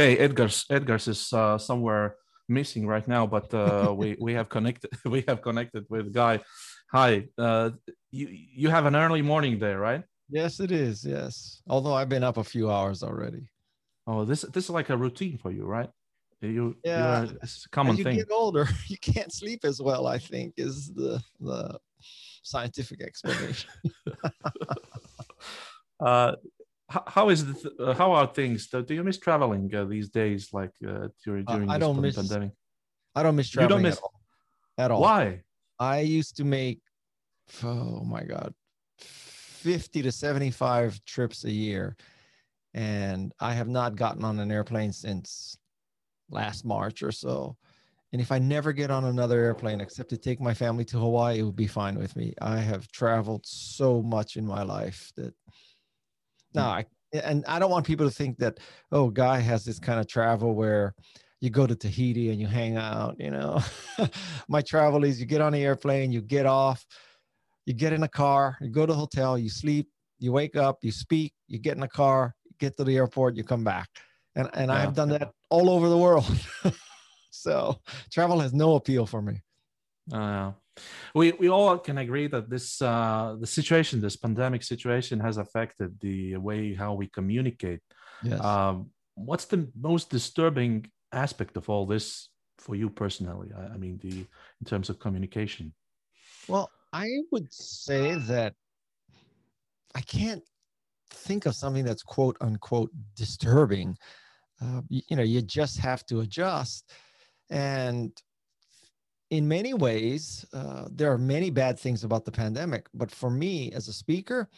Okay, Edgar's Edgar's is uh, somewhere missing right now, but uh, we we have connected we have connected with Guy. Hi, uh, you you have an early morning there, right? Yes, it is. Yes, although I've been up a few hours already. Oh, this this is like a routine for you, right? You yeah, you are, it's a common as you thing. get older, you can't sleep as well. I think is the the scientific explanation. uh, how, how is the th- uh, how are things? Do, do you miss traveling uh, these days, like uh, during during I this don't miss- pandemic? I don't miss traveling. You don't miss- at all. At all. Why? I used to make, oh my God, 50 to 75 trips a year. And I have not gotten on an airplane since last March or so. And if I never get on another airplane except to take my family to Hawaii, it would be fine with me. I have traveled so much in my life that no, I, and I don't want people to think that, oh, Guy has this kind of travel where you go to Tahiti and you hang out, you know. My travel is you get on the airplane, you get off, you get in a car, you go to the hotel, you sleep, you wake up, you speak, you get in a car, you get to the airport, you come back. And and I've done that all over the world. so travel has no appeal for me. Uh, we we all can agree that this uh, the situation, this pandemic situation, has affected the way how we communicate. Yes. Um, what's the most disturbing aspect of all this for you personally? I, I mean, the in terms of communication. Well, I would say that I can't think of something that's quote unquote disturbing. Uh, you, you know, you just have to adjust. And in many ways, uh, there are many bad things about the pandemic. But for me as a speaker,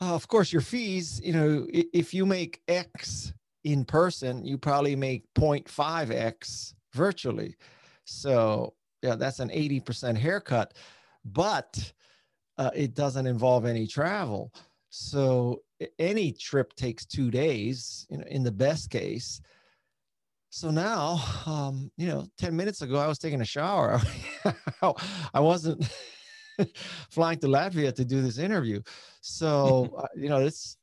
uh, of course, your fees, you know, if you make X in person, you probably make 0.5X virtually. So, yeah, that's an 80% haircut, but uh, it doesn't involve any travel. So, any trip takes two days, you know, in the best case. So now, um, you know, 10 minutes ago, I was taking a shower. I wasn't flying to Latvia to do this interview. So, uh, you know, it's,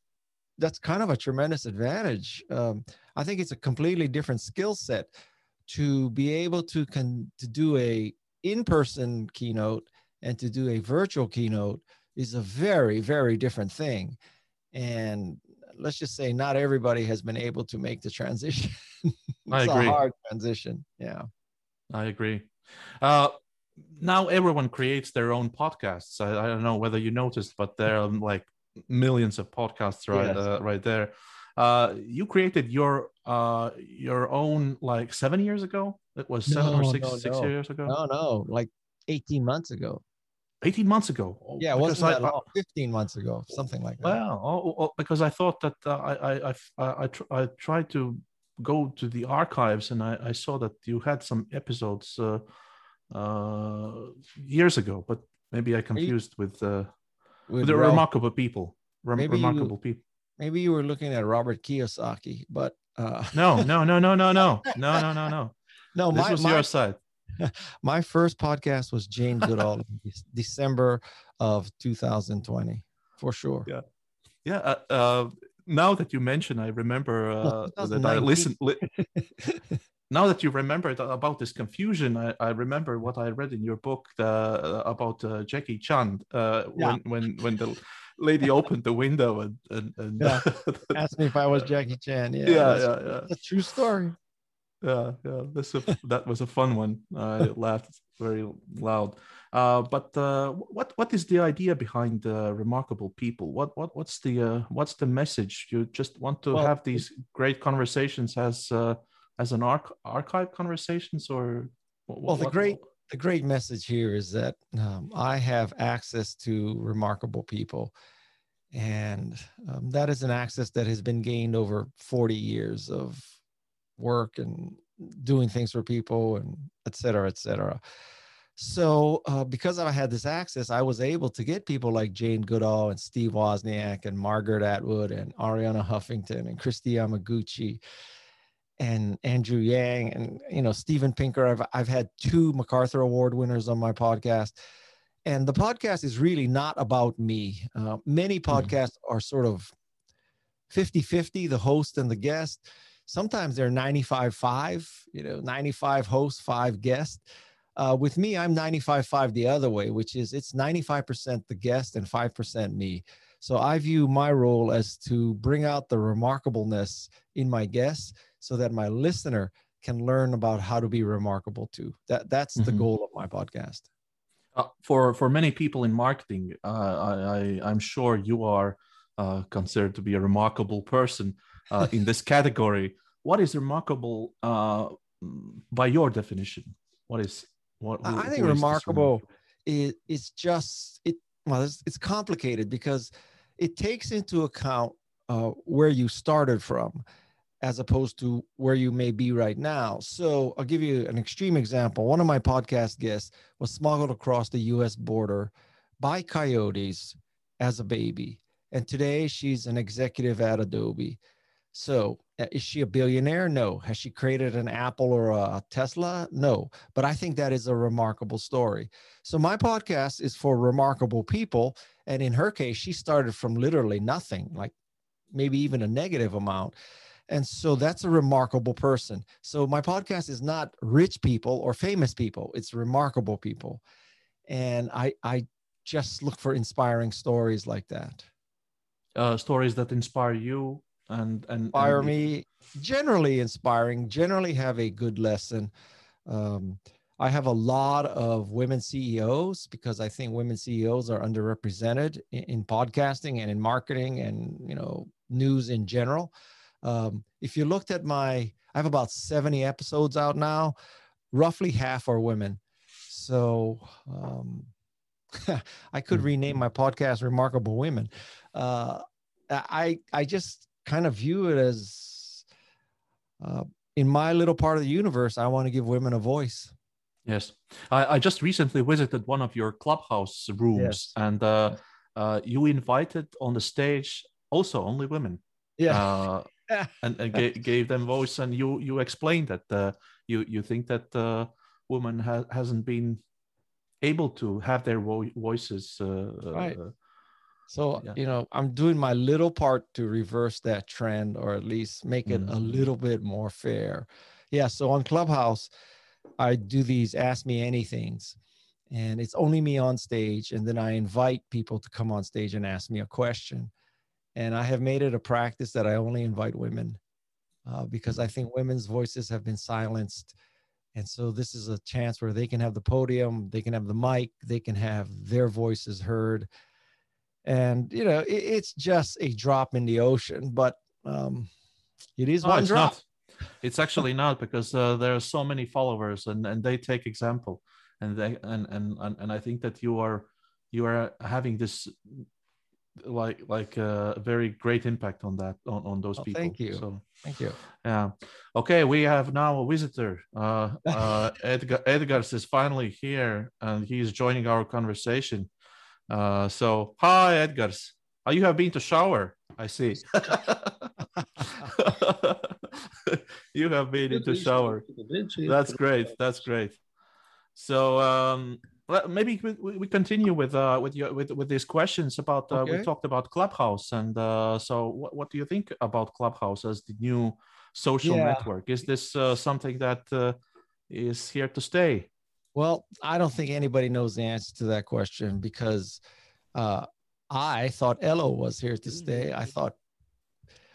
that's kind of a tremendous advantage. Um, I think it's a completely different skill set to be able to con- to do a in-person keynote and to do a virtual keynote is a very very different thing and let's just say not everybody has been able to make the transition I a agree. hard transition yeah I agree. Uh, now everyone creates their own podcasts. I, I don't know whether you noticed, but there are like millions of podcasts right Yes. uh, right there. Uh, you created your uh, your own like seven years ago. It was seven or six no, six no. years ago. no no like 18 months ago Eighteen months ago. Oh, yeah it wasn't that I- long 15 months ago something like that Well, oh, oh, because I thought that uh, I I I I, I, tr- I tried to go to the archives and I, I saw that you had some episodes uh, uh, years ago, but maybe I confused with uh, With with the Ralph- remarkable people. Rem- Maybe you- remarkable people. maybe you were looking at robert kiyosaki but uh No, no, no, no, no, no, no, no, no, no. no This my, was my, your side. my first podcast was Jane Goodall December of 2020 for sure. Yeah. Yeah. Uh, uh, now that you mention, I remember uh, that I 2019. listened. Li- now that you remembered about this confusion, I, I remember what I read in your book uh, about uh, Jackie Chan uh, Yeah. when when when the lady opened the window and and, and Yeah. Asked me if I was Jackie Chan. Yeah, yeah, yeah, yeah, a true story. Yeah, yeah. That's a, that was a fun one. I laughed very loud. Uh, but uh, what what is the idea behind uh, remarkable people? What what what's the uh, what's the message? You just want to Well, have these great conversations as uh, as an arch- archive conversations, or what, Well, the what- great the great message here is that um, I have access to remarkable people, and um, that is an access that has been gained over 40 years of work and doing things for people and et cetera, et cetera. So, uh, because I had this access, I was able to get people like Jane Goodall and Steve Wozniak and Margaret Atwood and Arianna Huffington and Kristi Yamaguchi and Andrew Yang and you know Steven Pinker. I've I've had two MacArthur Award winners on my podcast, and the podcast is really not about me. Uh, many podcasts are sort of 50 50, the host and the guest. Sometimes they're 95 5, you know, 95 hosts, five guests. Uh, with me, I'm 95 5 the other way, which is it's 95% the guest and 5% me. So I view my role as to bring out the remarkableness in my guests so that my listener can learn about how to be remarkable too. That that's mm-hmm. the goal of my podcast. Uh, for for many people in marketing, uh, I, I am sure you are uh, considered to be a remarkable person uh, in this category. What is remarkable uh, by your definition? What is what? I think remarkable is it's just it. Well, it's, it's complicated because it takes into account uh, where you started from as opposed to where you may be right now. So I'll give you an extreme example. One of my podcast guests was smuggled across the US border by coyotes as a baby. And today she's an executive at Adobe. So uh, is she a billionaire? No. Has she created an Apple or a Tesla? No. But I think that is a remarkable story. So my podcast is for remarkable people. And in her case, she started from literally nothing, like maybe even a negative amount. And so that's a remarkable person. So my podcast is not rich people or famous people, it's remarkable people. And I, I just look for inspiring stories like that. Uh, stories that inspire you and, and inspire and... me, generally inspiring, generally have a good lesson. Um, I have a lot of women CEOs because I think women CEOs are underrepresented in, in podcasting and in marketing and you know news in general. Um, if you looked at my, I have about 70 episodes out now, roughly half are women. So um, I could hmm. rename my podcast Remarkable Women. Uh, I, I just kind of view it as uh, in my little part of the universe, I want to give women a voice. Yes. I, I just recently visited one of your clubhouse rooms yes. and uh, uh, you invited on the stage also only women. Yeah. Uh, and, and gave, gave them voice and you you explained that uh, you you think that uh, woman ha- hasn't been able to have their vo- voices right so yeah. you know i'm doing my little part to reverse that trend or at least make it mm-hmm. a little bit more fair yeah so on clubhouse i do these ask me anythings and it's only me on stage and then i invite people to come on stage and ask me a question and I have made it a practice that I only invite women uh, because I think women's voices have been silenced. And so this is a chance where they can have the podium, they can have the mic, they can have their voices heard. And, you know, it, it's just a drop in the ocean, but um, it is oh, one drop. Not. It's actually not because uh, there are so many followers and, and they take example. And they and, and and and I think that you are you are having this like like uh, a very great impact on that on, on those oh, people thank you so thank you yeah okay we have now a visitor uh uh edgar edgars is finally here and he's joining our conversation uh so hi edgars. Oh, you have been to shower. I see. You have been into shower. that's great. That's great. So um maybe we, we continue with uh with your with with these questions about uh, okay. we talked about clubhouse and uh so what, what do you think about clubhouse as the new social yeah. network? Is this uh, something that uh, is here to stay well i don't think anybody knows the answer to that question because uh i thought Ello was here to stay i thought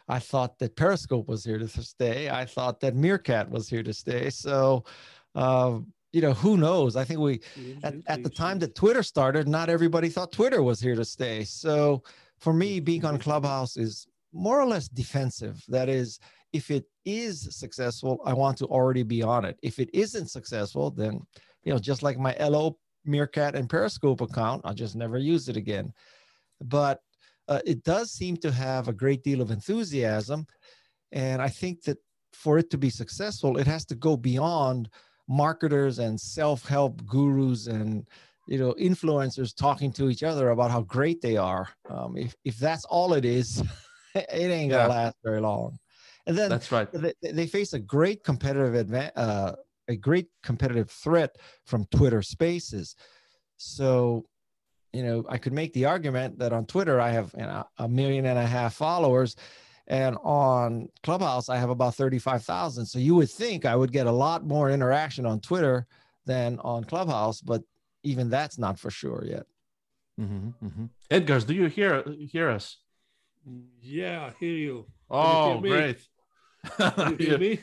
i thought that periscope was here to stay i thought that meerkat was here to stay so uh, you know, who knows? I think we, at, at the time that Twitter started, not everybody thought Twitter was here to stay. So for me, being on Clubhouse is more or less defensive. That is, if it is successful, I want to already be on it. If it isn't successful, then, you know, just like my Ello, Meerkat, and Periscope account, I'll just never use it again. But uh, it does seem to have a great deal of enthusiasm. And I think that for it to be successful, it has to go beyond marketers and self-help gurus and you know influencers talking to each other about how great they are um, if, if that's all it is it ain't gonna yeah. last very long and then that's right they, they face a great competitive advantage uh, a great competitive threat from twitter spaces so you know i could make the argument that on twitter i have you know, a million and a half followers and on Clubhouse I have about 35,000. So you would think I would get a lot more interaction on Twitter than on Clubhouse, but even that's not for sure yet. Mm-hmm, mm-hmm. Edgars, do you hear hear us? Yeah, I hear you. Oh, you great! you hear me?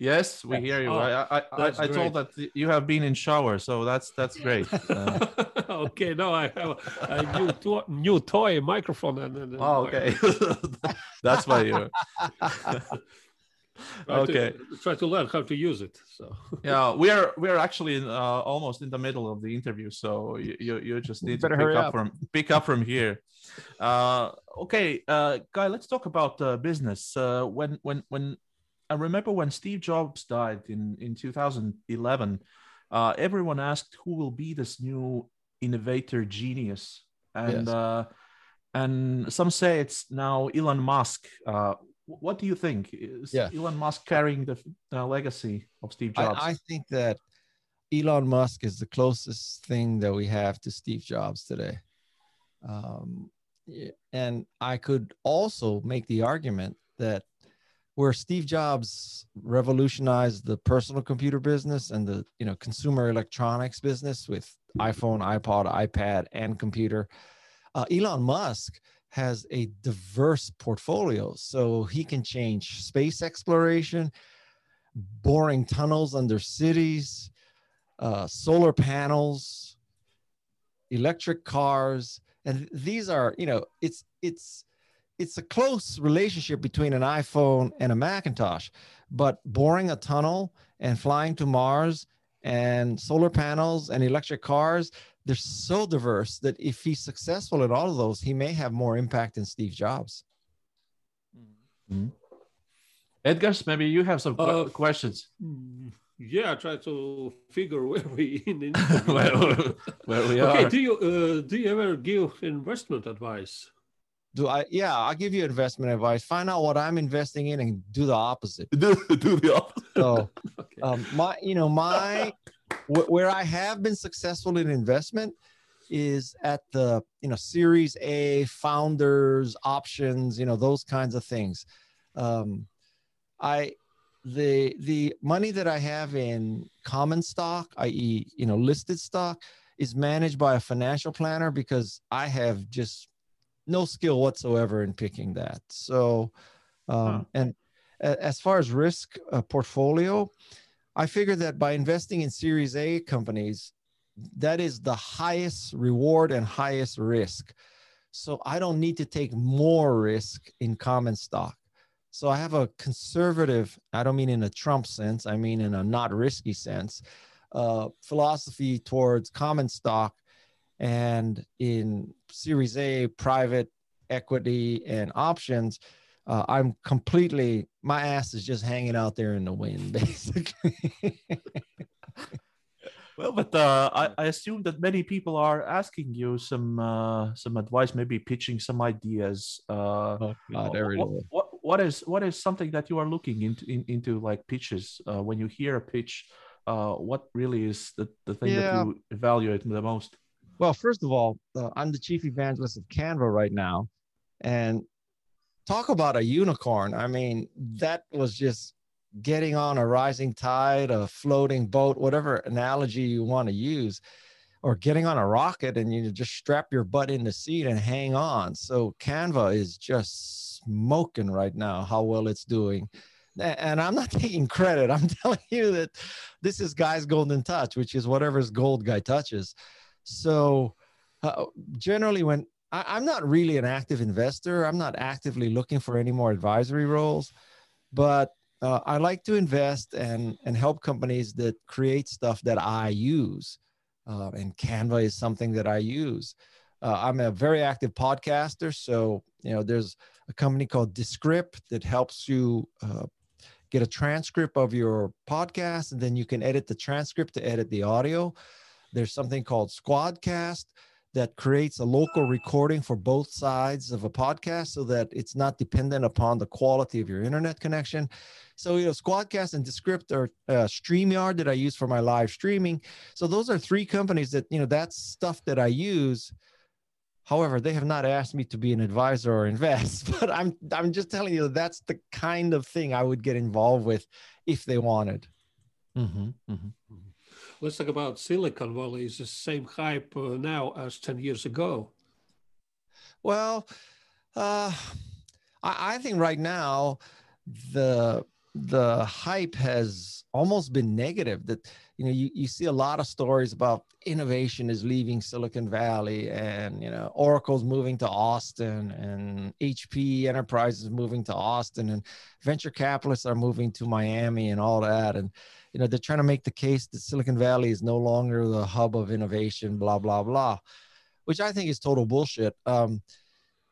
Yes, we hear you. Oh, I I, I, I told that you have been in shower, so that's that's great. Uh, okay, no, I have a new to- new toy microphone and. and oh, okay, that's why you. try okay. To, try to learn how to use it. So. yeah, we are we are actually in, uh, almost in the middle of the interview, so you you, you just need to pick up, up, from pick up from here. Uh, okay, uh, guy, let's talk about uh, business. Uh, when when when I remember when Steve Jobs died in in 2011, uh, everyone asked who will be this new innovator genius, and Yes. uh, and some say it's now Elon Musk. Uh, what do you think? Is Yeah. Elon Musk carrying the legacy of Steve Jobs? I, I think that Elon Musk is the closest thing that we have to Steve Jobs today. Um, and I could also make the argument that where Steve Jobs revolutionized the personal computer business and the you know consumer electronics business with iPhone, iPod, iPad, and computer, uh, Elon Musk has a diverse portfolio, so he can change space exploration, boring tunnels under cities, uh, solar panels, electric cars, and these are you know it's it's it's a close relationship between an iPhone and a Macintosh, but boring a tunnel and flying to Mars and solar panels and electric cars, they're so diverse that if he's successful at all of those, he may have more impact than Steve Jobs. Edgars, maybe you have some que- Uh, questions. Mm, Yeah, I try to figure where we in the where, interview. where we okay, do you uh, do you ever give investment advice? Do I? Yeah, I'll give you investment advice. Find out what I'm investing in and do the opposite. do, do the opposite. So, Okay. um, my, you know, my wh- where I have been successful in investment is at the you know Series A, founders, options, you know, those kinds of things. Um, I the the money that I have in common stock, i.e., you know, listed stock, is managed by a financial planner because I have just no skill whatsoever in picking that. So, um, Huh. and as far as risk uh, portfolio, I figure that by investing in Series A companies, that is the highest reward and highest risk. So I don't need to take more risk in common stock. So I have a conservative, I don't mean in a Trump sense, I mean in a not risky sense, uh, philosophy towards common stock and in Series A, private equity and options. Uh, I'm completely, my ass is just hanging out there in the wind, basically. Well, but uh, I, I assume that many people are asking you some uh, some advice, maybe pitching some ideas. Uh, oh, God, wh- every wh- day. what, what is what is something that you are looking into in, into like pitches? Uh, when you hear a pitch, uh, what really is the, the thing Yeah. that you evaluate the most? Well, first of all, uh, I'm the chief evangelist of Canva right now. And talk about a unicorn. I mean, that was just getting on a rising tide, a floating boat, whatever analogy you want to use, or getting on a rocket and you just strap your butt in the seat and hang on. So Canva is just smoking right now, how well it's doing. And I'm not taking credit. I'm telling you that this is Guy's golden touch, which is whatever's gold Guy touches. So uh, generally, when I, I'm not really an active investor, I'm not actively looking for any more advisory roles, but uh, I like to invest and and help companies that create stuff that I use. Uh, and Canva is something that I use. Uh, I'm a very active podcaster, so you know there's a company called Descript that helps you uh, get a transcript of your podcast, and then you can edit the transcript to edit the audio. There's something called Squadcast that creates a local recording for both sides of a podcast so that it's not dependent upon the quality of your internet connection. So, you know, Squadcast and Descript are uh, StreamYard that I use for my live streaming. So, those are three companies that, you know, that's stuff that I use However, they have not asked me to be an advisor or invest, but I'm I'm just telling you that that's the kind of thing I would get involved with if they wanted. Mm-hmm, mm-hmm. Let's talk about Silicon Valley. Is the same hype uh, now as ten years ago? Well, uh, I, I think right now the the hype has almost been negative that you know you, you see a lot of stories about innovation is leaving silicon valley and you know oracle's moving to austin and hp enterprise is moving to austin and venture capitalists are moving to miami and all that. And you know they're trying to make the case that silicon valley is no longer the hub of innovation blah blah blah which i think is total bullshit. Um,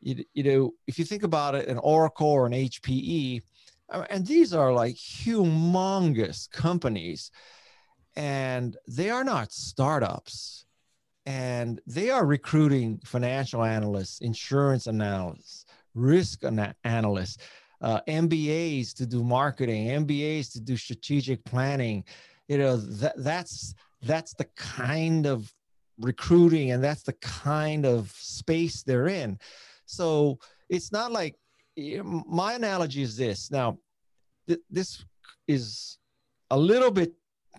you, you know if you think about it an oracle or an hpe and these are like humongous companies and they are not startups and they are recruiting financial analysts insurance analysts risk ana- analysts uh, mbas to do marketing mbas to do strategic planning. You know that, that's that's the kind of recruiting and that's the kind of space they're in. So it's not like my analogy is this. Now th- this is a little bit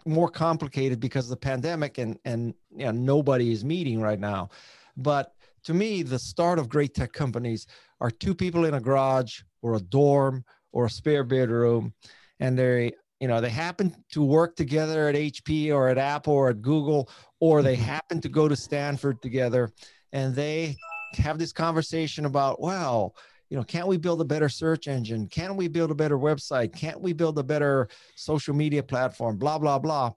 more complicated because of the pandemic and and you know, nobody is meeting right now but to me the start of great tech companies are two people in a garage or a dorm or a spare bedroom and they you know they happen to work together at hp or at apple or at google or they mm-hmm. happen to go to stanford together and they have this conversation about well you know can't we build a better search engine? Can't we build a better website? Can't we build a better social media platform? Blah blah blah.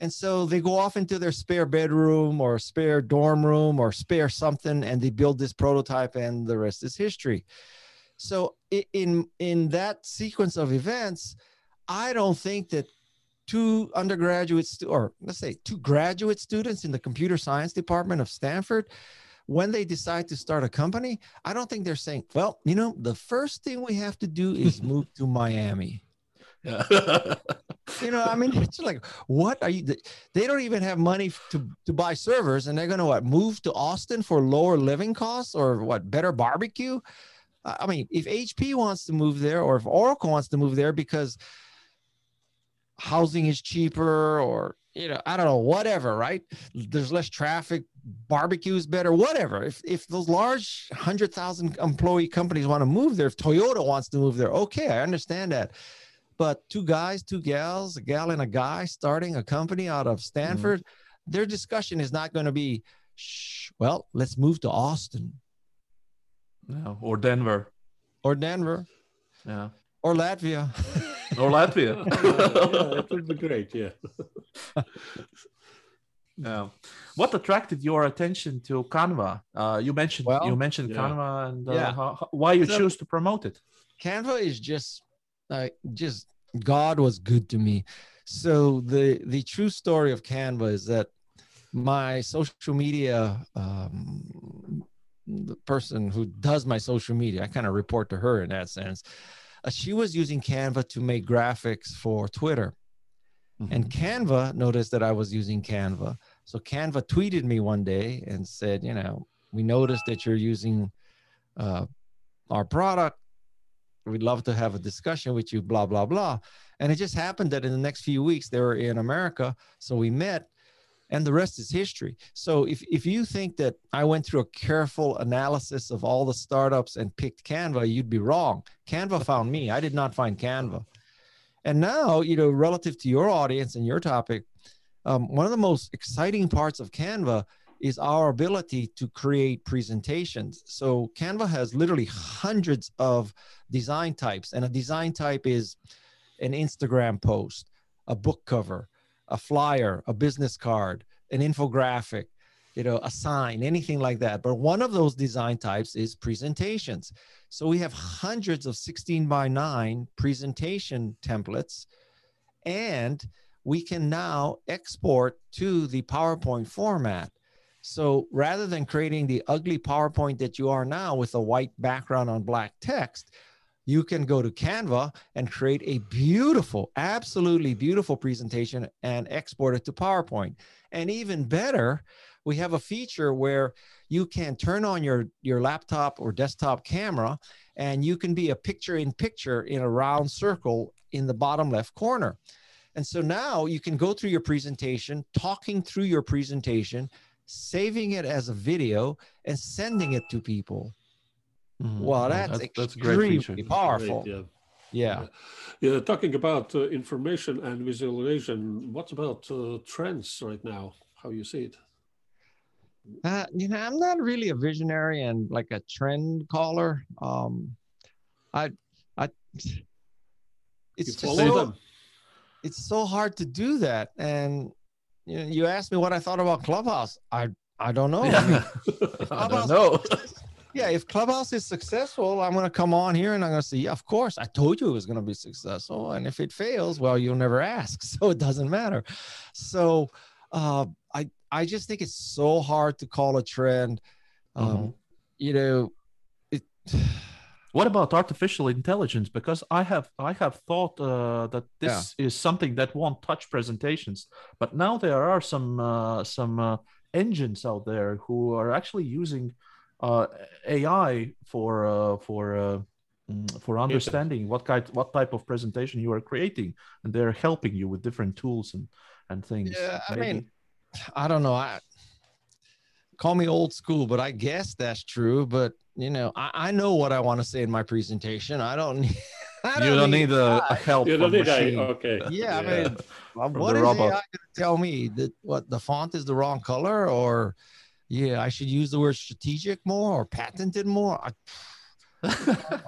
And so they go off into their spare bedroom or spare dorm room or spare something and they build this prototype and the rest is history. So in in that sequence of events i don't think that two undergraduate undergraduates or let's say two graduate students in the computer science department of stanford when they decide to start a company, I don't think they're saying, well, you know, the first thing we have to do is move to Miami. Yeah. you know, I mean, it's like, what are you? They don't even have money to, to buy servers, and they're going to what move to Austin for lower living costs or what better barbecue? I mean, if HP wants to move there, or if Oracle wants to move there because housing is cheaper, or you know, I don't know, whatever, right? There's less traffic, barbecues better, whatever. If if those large hundred thousand employee companies want to move there, if Toyota wants to move there, okay, I understand that. But two guys, two gals, a gal and a guy starting a company out of Stanford, mm-hmm. their discussion is not going to be, Shh, well, let's move to Austin. No, or Denver. Or Denver. Yeah. Or Latvia. or Latvia. yeah, it would be great. Yeah. Yeah. What attracted your attention to Canva? Uh, you mentioned well, you mentioned yeah. Canva and uh, yeah. how, why you so, choose to promote it. Canva is just like uh, just God was good to me. So the the true story of Canva is that my social media um, the person who does my social media, I kind of report to her in that sense. Uh, she was using Canva to make graphics for Twitter. Mm-hmm. And Canva noticed that I was using Canva. So Canva tweeted me one day and said, you know, we noticed that you're using uh, our product. We'd love to have a discussion with you, blah, blah, blah. And it just happened that in the next few weeks, they were in America. So we met and the rest is history. So if, if you think that I went through a careful analysis of all the startups and picked Canva, you'd be wrong. Canva found me. I did not find Canva. And now, you know, relative to your audience and your topic, um, one of the most exciting parts of Canva is our ability to create presentations. So Canva has literally hundreds of design types, and a design type is an Instagram post, a book cover, a flyer, a business card, an infographic, you know, a sign, anything like that. But one of those design types is presentations. So we have hundreds of 16 by 9 presentation templates, and we can now export to the PowerPoint format. So rather than creating the ugly PowerPoint that you are now with a white background on black text, you can go to Canva and create a beautiful, absolutely beautiful presentation and export it to PowerPoint. And even better, we have a feature where you can turn on your your laptop or desktop camera and you can be a picture in picture in a round circle in the bottom left corner and so now you can go through your presentation talking through your presentation saving it as a video and sending it to people Mhm. well Yeah, that's, that's a great extremely feature. powerful Great, yeah. yeah Yeah, talking about uh, information and visualization, what about uh, trends right now? How you see it? Uh, you know, I'm not really a visionary and like a trend caller. Um, I, I, You it's just so, them. it's so hard to do that. And you know, you asked me what I thought about Clubhouse. I, I don't know. I mean, I don't know. Yeah, if Clubhouse is successful, I'm going to come on here and I'm going to say, yeah, of course, I told you it was going to be successful. And if it fails, well, you'll never ask. So it doesn't matter. So uh, I, I just think it's so hard to call a trend. Um, Mhm. You know, it, What about artificial intelligence? Because I have I have thought uh, that this is something that won't touch presentations, but now there are some uh, some uh, engines out there who are actually using uh, AI for uh, for uh, mm, for understanding what kind what type of presentation you are creating, and they're helping you with different tools and and things. Yeah, I Maybe- mean, I don't know. I call me old school, but I guess that's true. But you know, I, I know what I want to say in my presentation. I don't need. I you don't need a, a help You don't need a, machine. okay. Yeah, I mean, well, From what the AI going to tell me that what the font is the wrong color, or yeah, I should use the word strategic more or patented more? I,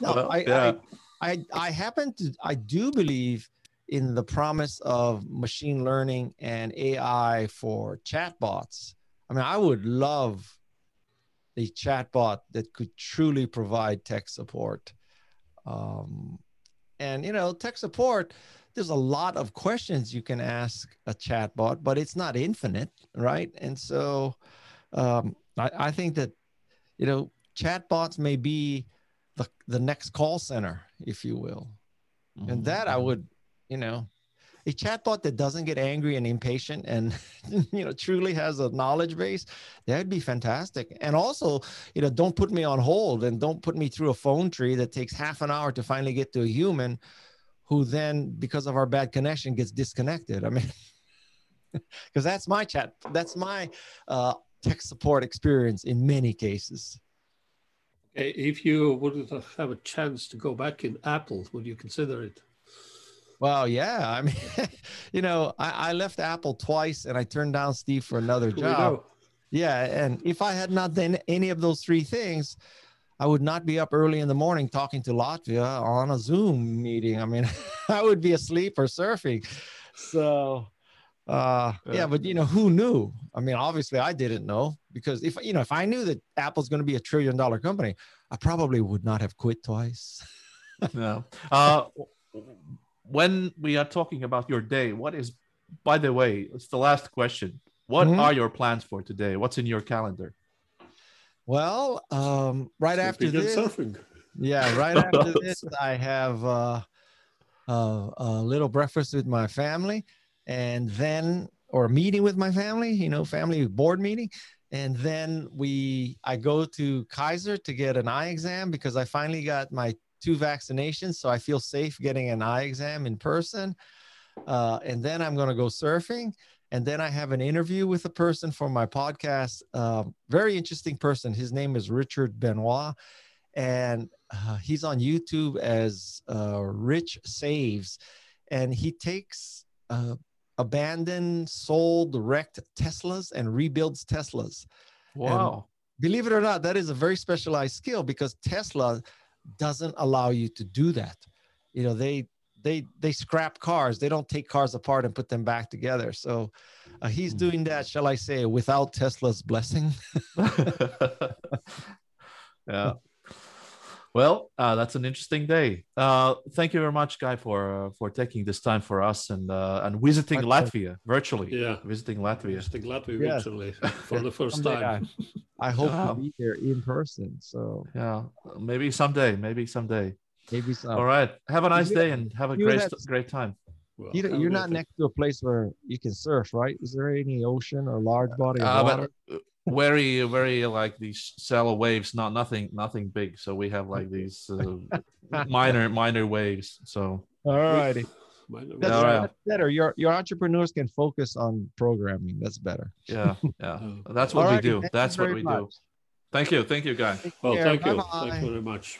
no, Well, I, yeah. I, I, I happen to, I do believe in the promise of machine learning and AI for chatbots. I mean, I would love a chatbot that could truly provide tech support. Um, and you know, tech support, there's a lot of questions you can ask a chatbot, but it's not infinite, right? And so um, I, I think that you know, chatbots may be the the next call center, if you will. And that I Mhm. would, you know, a chatbot that doesn't get angry and impatient and you know truly has a knowledge base, that'd be fantastic. And also, you know, don't put me on hold and don't put me through a phone tree that takes half an hour to finally get to a human who then because of our bad connection gets disconnected. I mean, because that's my chat, that's my uh, tech support experience in many cases. Okay, If you would have a chance to go back in Apple, would you consider it? Well, yeah. I mean, you know, I, I left Apple twice and I turned down Steve for another job. Yeah. And if I had not done any of those three things, I would not be up early in the morning talking to Latvia on a Zoom meeting. I mean, I would be asleep or surfing. So, uh, yeah. Yeah. but you know, who knew? I mean, obviously I didn't know because if, you know, if I knew that Apple's going to be a trillion dollar company, I probably would not have quit twice. no. Uh, when we are talking about your day, what is, by the way, it's the last question. What Mhm. are your plans for today? What's in your calendar? Well, um, right after Sleeping this, surfing. Yeah, right after this, I have uh, uh, a little breakfast with my family, and then or a meeting with my family. You know, family board meeting, and then we I go to Kaiser to get an eye exam because I finally got my two vaccinations, so I feel safe getting an eye exam in person. Uh, and then I'm going to go surfing. And then I have an interview with a person for my podcast. Um, very interesting person. His name is Richard Benoit and uh, he's on YouTube as uh, Rich Saves, and he takes uh, abandoned, sold, wrecked Teslas and rebuilds Teslas. Wow. Believe it or not, that is a very specialized skill because Tesla doesn't allow you to do that. You know, they they they scrap cars. They don't take cars apart and put them back together. So uh, he's Hmm. doing that, shall I say, without Tesla's blessing. yeah. Well, uh, that's an interesting day. Uh, thank you very much, Guy, for uh, for taking this time for us and uh, and visiting My. Latvia virtually. Yeah. Visiting Latvia. Visiting Latvia Yes. virtually for the first Someday time. I hope Wow. to be there in person. So Yeah, maybe someday. Maybe someday. Maybe some. All right. Have a nice you- day and have a great had- great time. Well, you, you're not next to a place where you can surf, right? Is there any ocean or large body of Uh, water? but uh, very, very like these shallow waves, not nothing, nothing big. So we have like these uh, minor, minor waves. So All righty. That's, Yeah, yeah. that's better. Your your entrepreneurs can focus on programming. That's better. yeah, yeah, Oh. that's what we Alrighty, do. thank That's what very we do. Thank you, thank you, guys. Take Well, thank you. Bye-bye. Thank you very much.